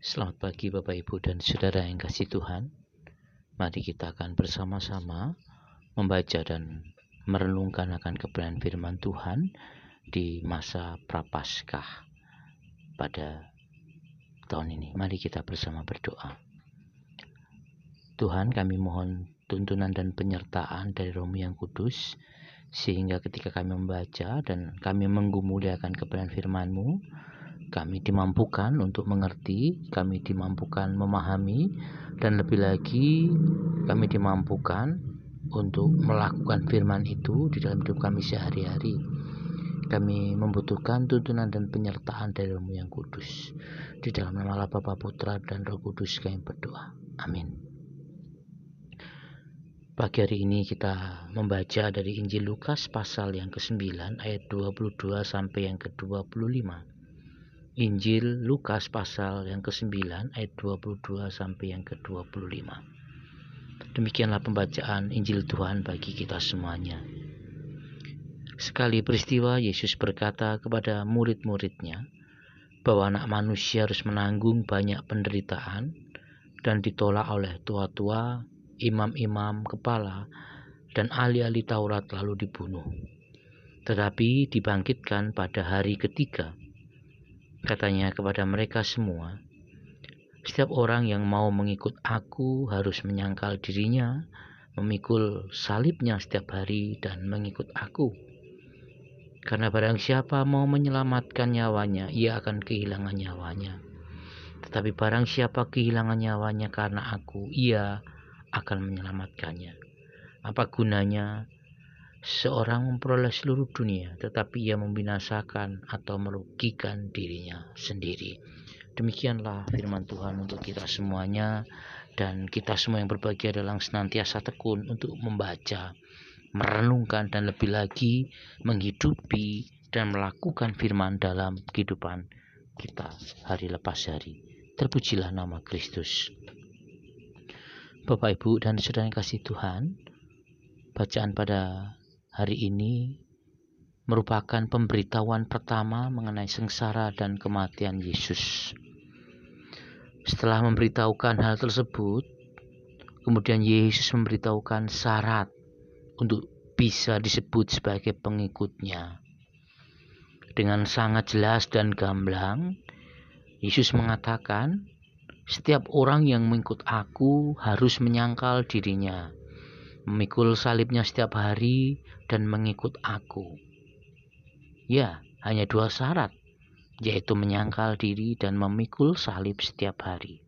Selamat pagi Bapak Ibu dan Saudara yang kasih Tuhan. Mari kita akan bersama-sama membaca dan merenungkan akan kebenaran firman Tuhan di masa Prapaskah pada tahun ini. Mari kita bersama berdoa. Tuhan kami mohon tuntunan dan penyertaan dari Romo yang kudus sehingga ketika kami membaca dan kami menggumuliakan kebenaran firman-Mu kami dimampukan untuk mengerti, kami dimampukan memahami, dan lebih lagi kami dimampukan untuk melakukan firman itu di dalam hidup kami sehari-hari. Kami membutuhkan tuntunan dan penyertaan dari Romo yang kudus. Di dalam nama Allah Bapa Putra dan Roh Kudus kami berdoa. Amin. Pagi hari ini kita membaca dari Injil Lukas pasal yang ke-9 ayat 22 sampai yang ke-25. Injil Lukas pasal yang ke-9 ayat 22 sampai yang ke-25. Demikianlah pembacaan Injil Tuhan bagi kita semuanya. Sekali peristiwa Yesus berkata kepada murid-muridnya bahwa anak manusia harus menanggung banyak penderitaan dan ditolak oleh tua-tua, imam-imam kepala, dan ahli-ahli Taurat lalu dibunuh. Tetapi dibangkitkan pada hari ketiga Katanya kepada mereka semua, setiap orang yang mau mengikut aku harus menyangkal dirinya, memikul salibnya setiap hari dan mengikut aku. Karena barang siapa mau menyelamatkan nyawanya, ia akan kehilangan nyawanya. Tetapi barang siapa kehilangan nyawanya karena aku, ia akan menyelamatkannya. Apa gunanya seorang memperoleh seluruh dunia, tetapi ia membinasakan atau merugikan dirinya sendiri. Demikianlah firman Tuhan untuk kita semuanya, dan kita semua yang berbahagia adalah senantiasa tekun untuk membaca, merenungkan, dan lebih lagi menghidupi dan melakukan firman dalam kehidupan kita hari lepas hari. Terpujilah nama Kristus. Bapak, Ibu, dan saudara yang kasih Tuhan, bacaan pada hari ini merupakan pemberitahuan pertama mengenai sengsara dan kematian Yesus. Setelah memberitahukan hal tersebut, kemudian Yesus memberitahukan syarat untuk bisa disebut sebagai pengikutnya. Dengan sangat jelas dan gamblang, Yesus mengatakan, setiap orang yang mengikut aku harus menyangkal dirinya, memikul salibnya setiap hari, dan mengikut aku. Ya, hanya dua syarat, yaitu menyangkal diri dan memikul salib setiap hari.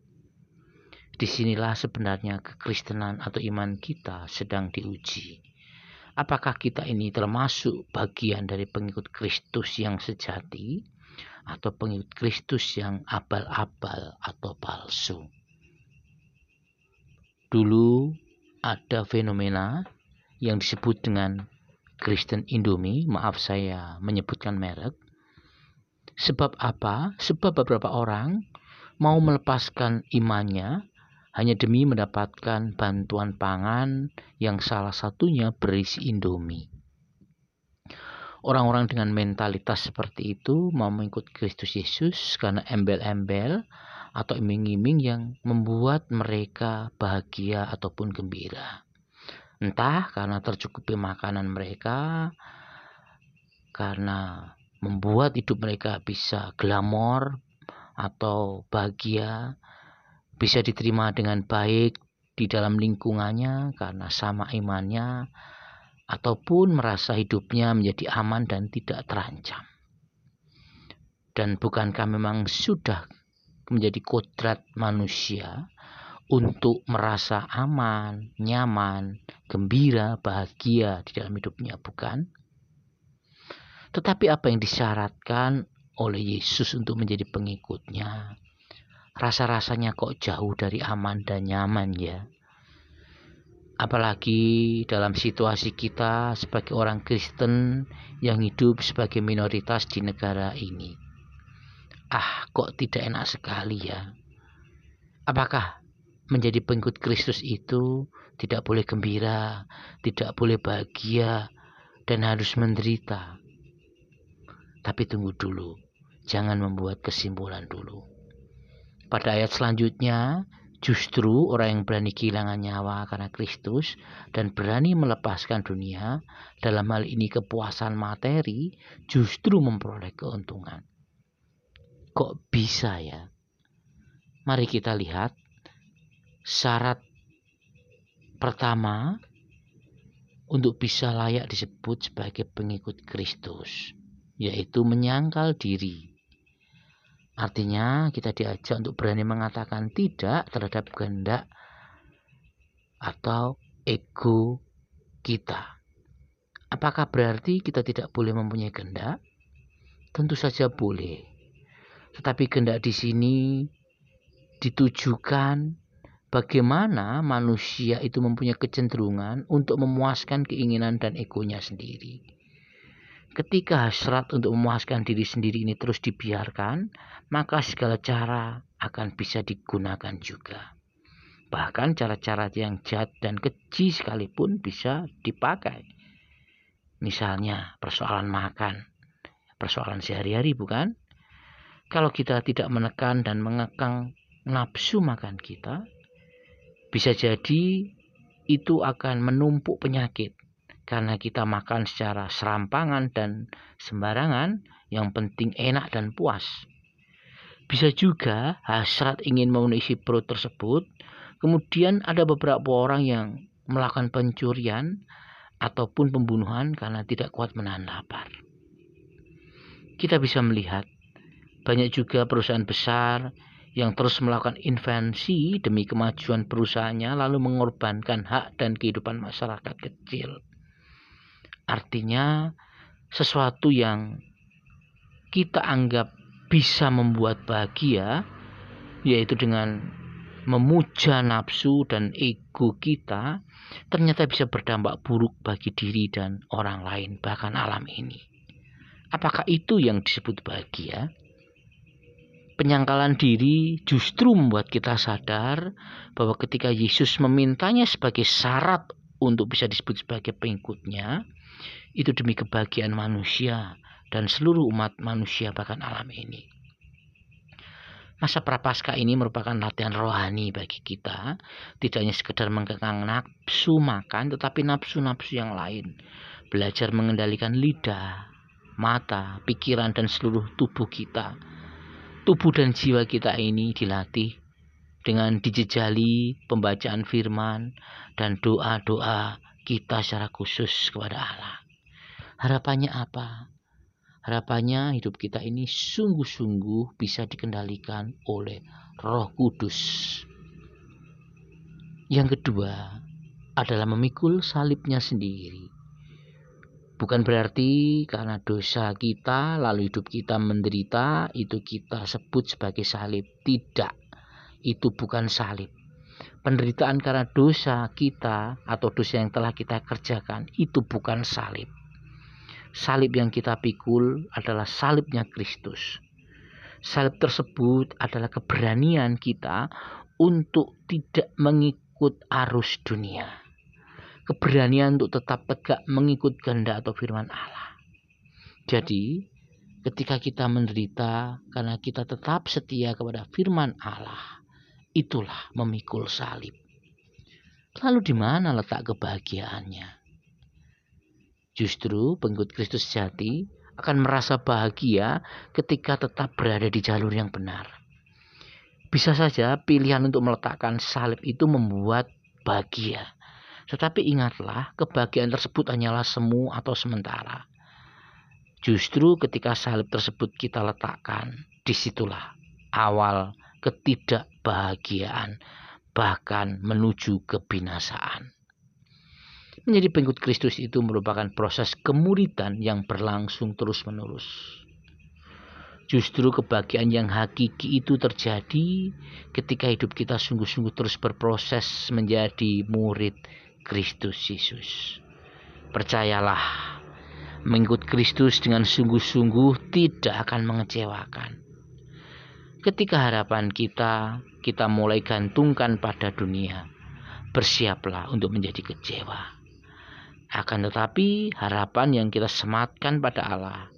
Di sinilah sebenarnya kekristenan atau iman kita sedang diuji. Apakah kita ini termasuk bagian dari pengikut Kristus yang sejati atau pengikut Kristus yang abal-abal atau palsu? Dulu ada fenomena yang disebut dengan Kristen Indomie, maaf saya menyebutkan merek. Sebab apa? Sebab beberapa orang mau melepaskan imannya hanya demi mendapatkan bantuan pangan yang salah satunya berisi Indomie. Orang-orang dengan mentalitas seperti itu mau mengikut Kristus Yesus karena embel-embel atau iming-iming yang membuat mereka bahagia ataupun gembira. Entah karena tercukupi makanan mereka, karena membuat hidup mereka bisa glamor atau bahagia, bisa diterima dengan baik di dalam lingkungannya karena sama imannya, ataupun merasa hidupnya menjadi aman dan tidak terancam. Dan bukankah memang sudah menjadi kodrat manusia untuk merasa aman, nyaman, gembira, bahagia di dalam hidupnya, bukan? Tetapi apa yang disyaratkan oleh Yesus untuk menjadi pengikutnya, rasa-rasanya kok jauh dari aman dan nyaman ya. Apalagi dalam situasi kita sebagai orang Kristen yang hidup sebagai minoritas di negara ini. Ah, kok tidak enak sekali ya. Apakah menjadi pengikut Kristus itu tidak boleh gembira, tidak boleh bahagia, dan harus menderita. Tapi tunggu dulu, jangan membuat kesimpulan dulu. Pada ayat selanjutnya, justru orang yang berani kehilangan nyawa karena Kristus dan berani melepaskan dunia, dalam hal ini kepuasan materi, justru memperoleh keuntungan. Kok bisa ya? Mari kita lihat syarat pertama untuk bisa layak disebut sebagai pengikut Kristus, yaitu menyangkal diri. Artinya kita diajak untuk berani mengatakan tidak terhadap kehendak atau ego kita. Apakah berarti kita tidak boleh mempunyai kehendak? Tentu saja boleh. Tetapi kehendak di sini ditujukan bagaimana manusia itu mempunyai kecenderungan untuk memuaskan keinginan dan egonya sendiri. Ketika hasrat untuk memuaskan diri sendiri ini terus dibiarkan, maka segala cara akan bisa digunakan juga. Bahkan cara-cara yang jahat dan keji sekalipun bisa dipakai. Misalnya persoalan makan, persoalan sehari-hari bukan? Kalau kita tidak menekan dan mengekang nafsu makan kita, bisa jadi itu akan menumpuk penyakit karena kita makan secara serampangan dan sembarangan, yang penting enak dan puas. Bisa juga hasrat ingin memenuhi perut tersebut, kemudian ada beberapa orang yang melakukan pencurian ataupun pembunuhan karena tidak kuat menahan lapar. Kita bisa melihat banyak juga perusahaan besar yang terus melakukan invensi demi kemajuan perusahaannya lalu mengorbankan hak dan kehidupan masyarakat kecil. Artinya sesuatu yang kita anggap bisa membuat bahagia yaitu dengan memuja nafsu dan ego kita ternyata bisa berdampak buruk bagi diri dan orang lain bahkan alam ini. Apakah itu yang disebut bahagia? Penyangkalan diri justru membuat kita sadar bahwa ketika Yesus memintanya sebagai syarat untuk bisa disebut sebagai pengikutnya, itu demi kebahagiaan manusia dan seluruh umat manusia bahkan alam ini. Masa prapaskah ini merupakan latihan rohani bagi kita, tidak hanya sekedar mengekang nafsu makan, tetapi nafsu-nafsu yang lain. Belajar mengendalikan lidah, mata, pikiran, dan seluruh tubuh kita tubuh dan jiwa kita ini dilatih dengan dijejali pembacaan firman dan doa-doa kita secara khusus kepada Allah. Harapannya apa? Harapannya hidup kita ini sungguh-sungguh bisa dikendalikan oleh Roh Kudus. Yang kedua adalah memikul salibnya sendiri. Bukan berarti karena dosa kita lalu hidup kita menderita itu kita sebut sebagai salib. Tidak. Itu bukan salib. Penderitaan karena dosa kita atau dosa yang telah kita kerjakan itu bukan salib. Salib yang kita pikul adalah salibnya Kristus. Salib tersebut adalah keberanian kita untuk tidak mengikut arus dunia keberanian untuk tetap tegak mengikut kehendak atau firman Allah. Jadi, ketika kita menderita karena kita tetap setia kepada firman Allah, itulah memikul salib. Lalu di mana letak kebahagiaannya? Justru pengikut Kristus sejati akan merasa bahagia ketika tetap berada di jalur yang benar. Bisa saja pilihan untuk meletakkan salib itu membuat bahagia. Tetapi ingatlah, kebahagiaan tersebut hanyalah semu atau sementara. Justru ketika salib tersebut kita letakkan, di situlah awal ketidakbahagiaan, bahkan menuju kebinasaan. Menjadi pengikut Kristus itu merupakan proses kemuridan yang berlangsung terus-menerus. Justru kebahagiaan yang hakiki itu terjadi ketika hidup kita sungguh-sungguh terus berproses menjadi murid Kristus Yesus. Percayalah, mengikut Kristus dengan sungguh-sungguh tidak akan mengecewakan. Ketika harapan kita, kita mulai gantungkan pada dunia, bersiaplah untuk menjadi kecewa. Akan tetapi, harapan yang kita sematkan pada Allah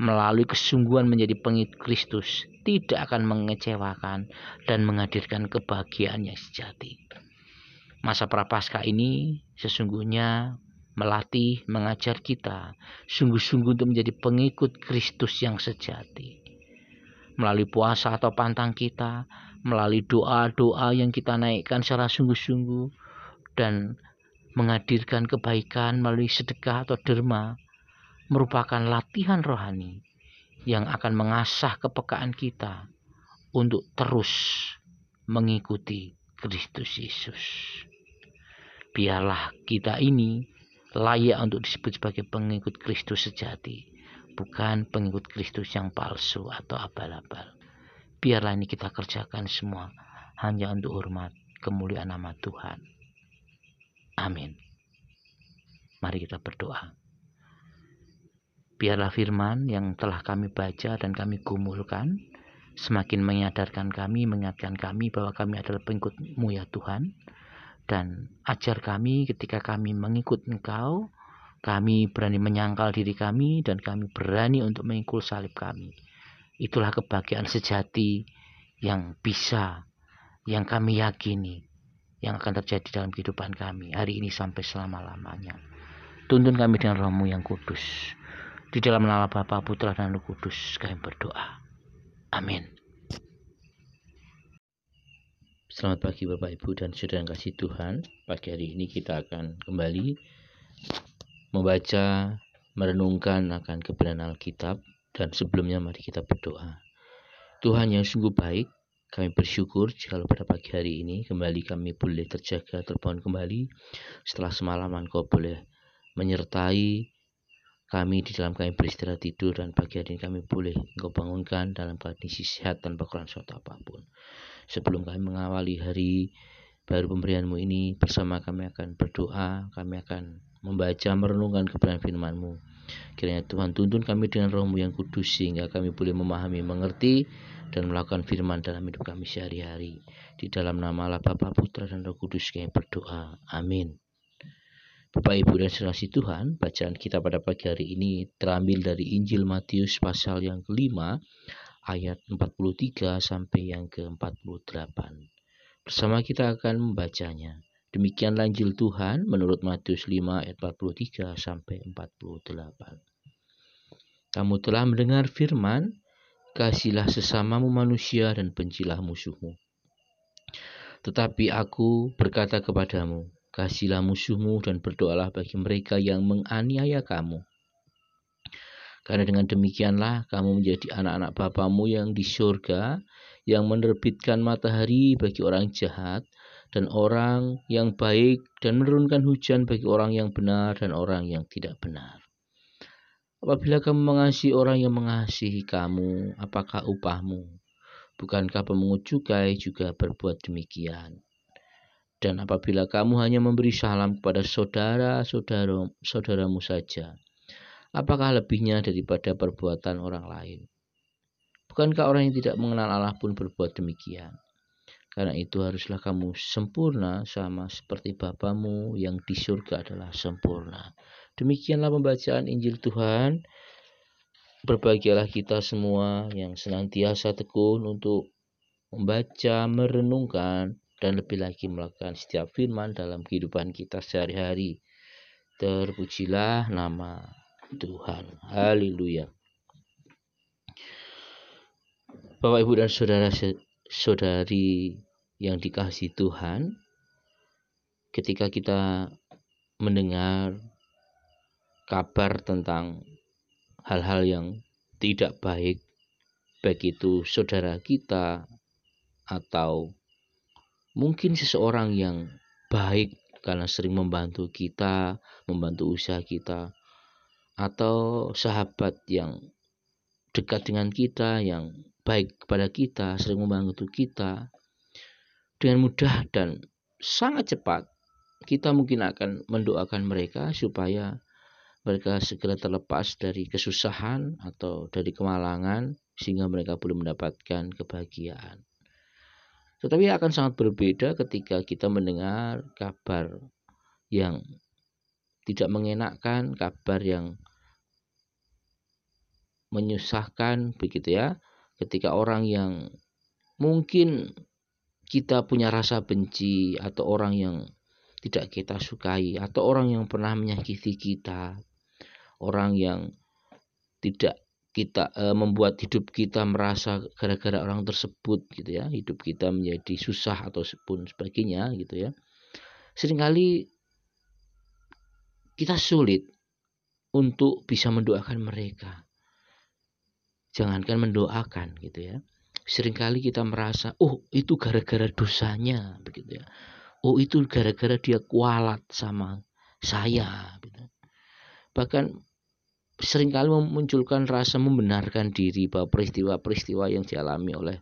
melalui kesungguhan menjadi pengikut Kristus tidak akan mengecewakan dan menghadirkan kebahagiaan yang sejati. Masa prapaskah ini sesungguhnya melatih, mengajar kita sungguh-sungguh untuk menjadi pengikut Kristus yang sejati. Melalui puasa atau pantang kita, melalui doa-doa yang kita naikkan secara sungguh-sungguh, dan menghadirkan kebaikan melalui sedekah atau derma, merupakan latihan rohani yang akan mengasah kepekaan kita untuk terus mengikuti Kristus Yesus. Biarlah kita ini layak untuk disebut sebagai pengikut Kristus sejati, bukan pengikut Kristus yang palsu atau abal-abal. Biarlah ini kita kerjakan semua hanya untuk hormat kemuliaan nama Tuhan. Amin. Mari kita berdoa. Biarlah firman yang telah kami baca dan kami gumulkan semakin menyadarkan kami, mengingatkan kami bahwa kami adalah pengikutmu ya Tuhan. Dan ajar kami ketika kami mengikut Engkau, kami berani menyangkal diri kami dan kami berani untuk mengikul salib kami. Itulah kebahagiaan sejati yang bisa, yang kami yakini, yang akan terjadi dalam kehidupan kami hari ini sampai selama-lamanya. Tuntun kami dengan rohmu yang kudus. Di dalam nama Bapa, Putra, dan Roh Kudus kami berdoa. Amin. Selamat pagi Bapak Ibu dan Saudara kasih Tuhan. Pagi hari ini kita akan kembali membaca, merenungkan akan kebenaran Alkitab dan sebelumnya mari kita berdoa. Tuhan yang sungguh baik, kami bersyukur jika pada pagi hari ini kembali kami boleh terjaga, terbangun kembali setelah semalaman kau boleh menyertai kami di dalam kami beristirahat tidur dan pagi hari ini kami boleh engkau bangunkan dalam kondisi sehat tanpa kurang suatu apa pun. Sebelum kami mengawali hari baru pemberianmu ini bersama kami akan berdoa, kami akan membaca merenungkan kebenaran firman-Mu. Kiranya Tuhan tuntun kami dengan rohmu yang kudus sehingga kami boleh memahami, mengerti, dan melakukan firman dalam hidup kami sehari-hari. Di dalam nama Allah Bapa, Putra, dan Roh Kudus kami berdoa. Amin. Bapak Ibu dan Saudara Tuhan, bacaan kita pada pagi hari ini terambil dari Injil Matius pasal yang kelima ayat 43 sampai yang ke-48. Bersama kita akan membacanya. Demikianlah Injil Tuhan menurut Matius 5 ayat 43 sampai 48. Kamu telah mendengar firman, kasihlah sesamamu manusia dan bencilah musuhmu. Tetapi aku berkata kepadamu, Kasihlah musuhmu dan berdoalah bagi mereka yang menganiaya kamu. Karena dengan demikianlah kamu menjadi anak-anak Bapamu yang di surga, yang menerbitkan matahari bagi orang jahat dan orang yang baik dan menurunkan hujan bagi orang yang benar dan orang yang tidak benar. Apabila kamu mengasihi orang yang mengasihi kamu, apakah upahmu? Bukankah pemungut cukai juga berbuat demikian? Dan apabila kamu hanya memberi salam kepada saudara-saudaramu saja, apakah lebihnya daripada perbuatan orang lain? Bukankah orang yang tidak mengenal Allah pun berbuat demikian? Karena itu haruslah kamu sempurna sama seperti Bapamu yang di surga adalah sempurna. Demikianlah pembacaan Injil Tuhan. Berbahagialah kita semua yang senantiasa tekun untuk membaca, merenungkan, dan lebih lagi melakukan setiap firman dalam kehidupan kita sehari-hari. Terpujilah nama Tuhan. Haleluya. Bapak, Ibu, dan saudara-saudari yang dikasih Tuhan, ketika kita mendengar kabar tentang hal-hal yang tidak baik, baik itu saudara kita atau Mungkin seseorang yang baik karena sering membantu kita, membantu usaha kita, atau sahabat yang dekat dengan kita, yang baik kepada kita, sering membantu kita, dengan mudah dan sangat cepat kita mungkin akan mendoakan mereka supaya mereka segera terlepas dari kesusahan atau dari kemalangan sehingga mereka belum mendapatkan kebahagiaan. Tetapi akan sangat berbeda ketika kita mendengar kabar yang tidak mengenakkan, kabar yang menyusahkan begitu ya. ketika orang yang mungkin kita punya rasa benci atau orang yang tidak kita sukai atau orang yang pernah menyakiti kita, orang yang tidak kita e, membuat hidup kita merasa gara-gara orang tersebut gitu ya, hidup kita menjadi susah atau pun sebagainya gitu ya. Seringkali kita sulit untuk bisa mendoakan mereka. Jangankan mendoakan gitu ya. Seringkali kita merasa, oh itu gara-gara dosanya begitu ya oh itu gara-gara dia kualat sama saya gitu. bahkan sering kali memunculkan rasa membenarkan diri bahwa peristiwa-peristiwa yang dialami oleh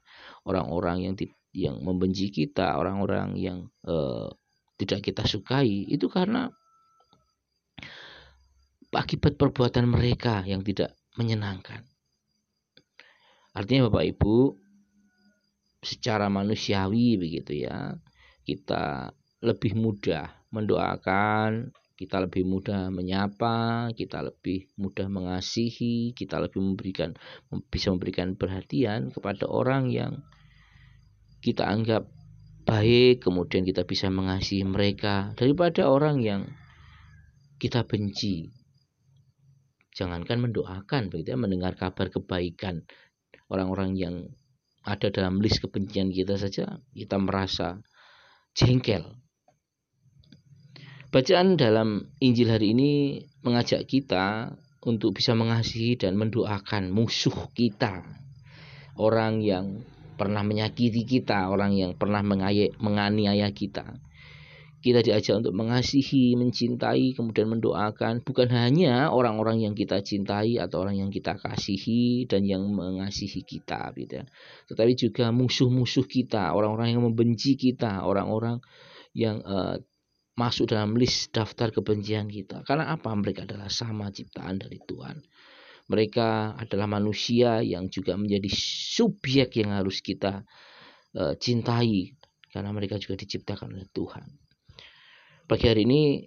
orang-orang yang yang membenci kita, orang-orang yang uh, tidak kita sukai itu karena akibat perbuatan mereka yang tidak menyenangkan. Artinya Bapak Ibu secara manusiawi begitu ya kita lebih mudah mendoakan, kita lebih mudah menyapa, kita lebih mudah mengasihi, kita lebih memberikan bisa memberikan perhatian kepada orang yang kita anggap baik, kemudian kita bisa mengasihi mereka daripada orang yang kita benci. Jangankan mendoakan, begitu ya, mendengar kabar kebaikan orang-orang yang ada dalam list kebencian kita saja, kita merasa jengkel. Bacaan dalam Injil hari ini mengajak kita untuk bisa mengasihi dan mendoakan musuh kita. Orang yang pernah menyakiti kita, orang yang pernah menganiaya kita kita diajak untuk mengasihi, mencintai, kemudian mendoakan bukan hanya orang-orang yang kita cintai atau orang yang kita kasihi dan yang mengasihi kita gitu ya. Tetapi juga musuh-musuh kita, orang-orang yang membenci kita, orang-orang yang uh, masuk dalam list daftar kebencian kita. Karena apa? Mereka adalah sama ciptaan dari Tuhan. Mereka adalah manusia yang juga menjadi subjek yang harus kita uh, cintai karena mereka juga diciptakan oleh Tuhan. Pagi hari ini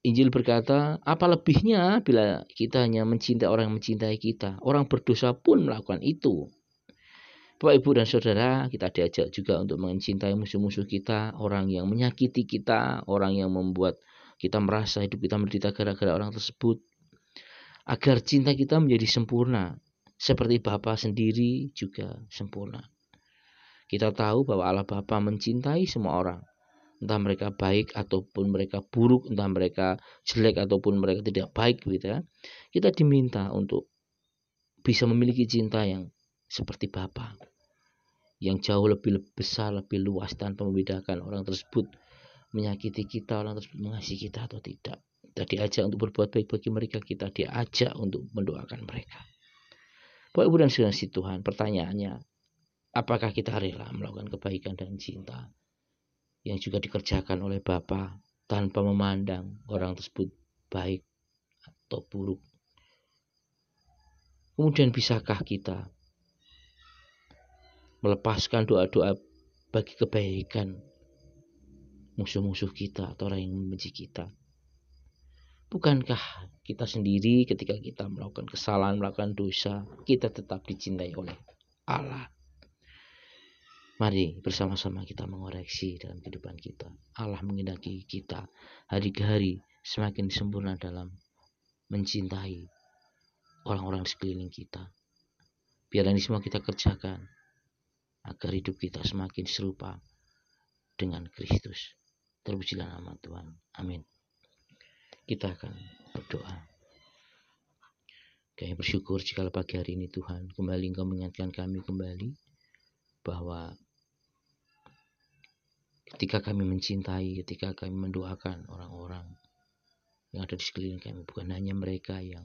Injil berkata, apa lebihnya bila kita hanya mencintai orang yang mencintai kita. Orang berdosa pun melakukan itu. Bapak, Ibu, dan Saudara, kita diajak juga untuk mencintai musuh-musuh kita, orang yang menyakiti kita, orang yang membuat kita merasa hidup kita menderita gara-gara orang tersebut. Agar cinta kita menjadi sempurna, seperti Bapa sendiri juga sempurna. Kita tahu bahwa Allah Bapa mencintai semua orang entah mereka baik ataupun mereka buruk, entah mereka jelek ataupun mereka tidak baik gitu ya. Kita diminta untuk bisa memiliki cinta yang seperti Bapa yang jauh lebih besar, lebih luas tanpa membedakan orang tersebut menyakiti kita, orang tersebut mengasihi kita atau tidak. Kita diajak untuk berbuat baik bagi mereka, kita diajak untuk mendoakan mereka. Bapak Ibu dan Saudara Tuhan, pertanyaannya, apakah kita rela melakukan kebaikan dan cinta yang juga dikerjakan oleh Bapa tanpa memandang orang tersebut baik atau buruk. Kemudian bisakah kita melepaskan doa-doa bagi kebaikan musuh-musuh kita atau orang yang membenci kita? Bukankah kita sendiri ketika kita melakukan kesalahan, melakukan dosa, kita tetap dicintai oleh Allah? Mari bersama-sama kita mengoreksi dalam kehidupan kita. Allah mengendaki kita hari ke hari semakin sempurna dalam mencintai orang-orang sekeliling kita. Biar ini semua kita kerjakan agar hidup kita semakin serupa dengan Kristus. Terpujilah nama Tuhan. Amin. Kita akan berdoa. Kami bersyukur jika pagi hari ini Tuhan kembali Engkau mengingatkan kami kembali bahwa ketika kami mencintai, ketika kami mendoakan orang-orang yang ada di sekeliling kami, bukan hanya mereka yang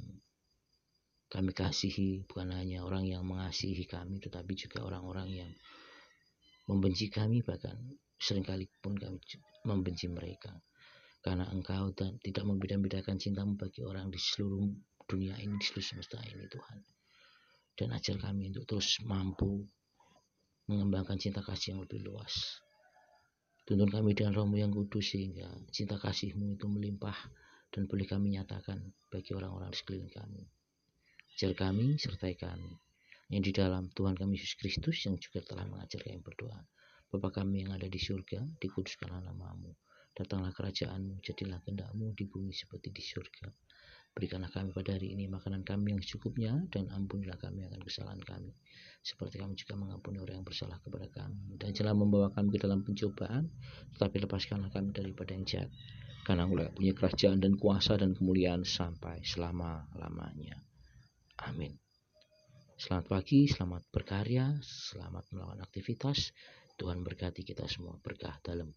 kami kasihi, bukan hanya orang yang mengasihi kami, tetapi juga orang-orang yang membenci kami, bahkan sering kali pun kami membenci mereka. Karena engkau dan tidak membeda-bedakan cintamu bagi orang di seluruh dunia ini, di seluruh semesta ini Tuhan. Dan ajar kami untuk terus mampu mengembangkan cinta kasih yang lebih luas Tuntun kami dengan rohmu yang kudus sehingga cinta kasihmu itu melimpah dan boleh kami nyatakan bagi orang-orang di sekeliling kami. Ajar kami, sertai kami. yang di dalam Tuhan kami Yesus Kristus yang juga telah mengajar kami berdoa. Bapa kami yang ada di surga, dikuduskanlah namamu. Datanglah kerajaanmu, jadilah kehendakmu di bumi seperti di surga. Berikanlah kami pada hari ini makanan kami yang secukupnya dan ampunilah kami akan kesalahan kami. Seperti kami juga mengampuni orang yang bersalah kepada kami. Dan jangan membawa kami ke dalam pencobaan, tetapi lepaskanlah kami daripada yang jahat. Karena engkau punya kerajaan dan kuasa dan kemuliaan sampai selama-lamanya. Amin. Selamat pagi, selamat berkarya, selamat melakukan aktivitas. Tuhan berkati kita semua berkah dalam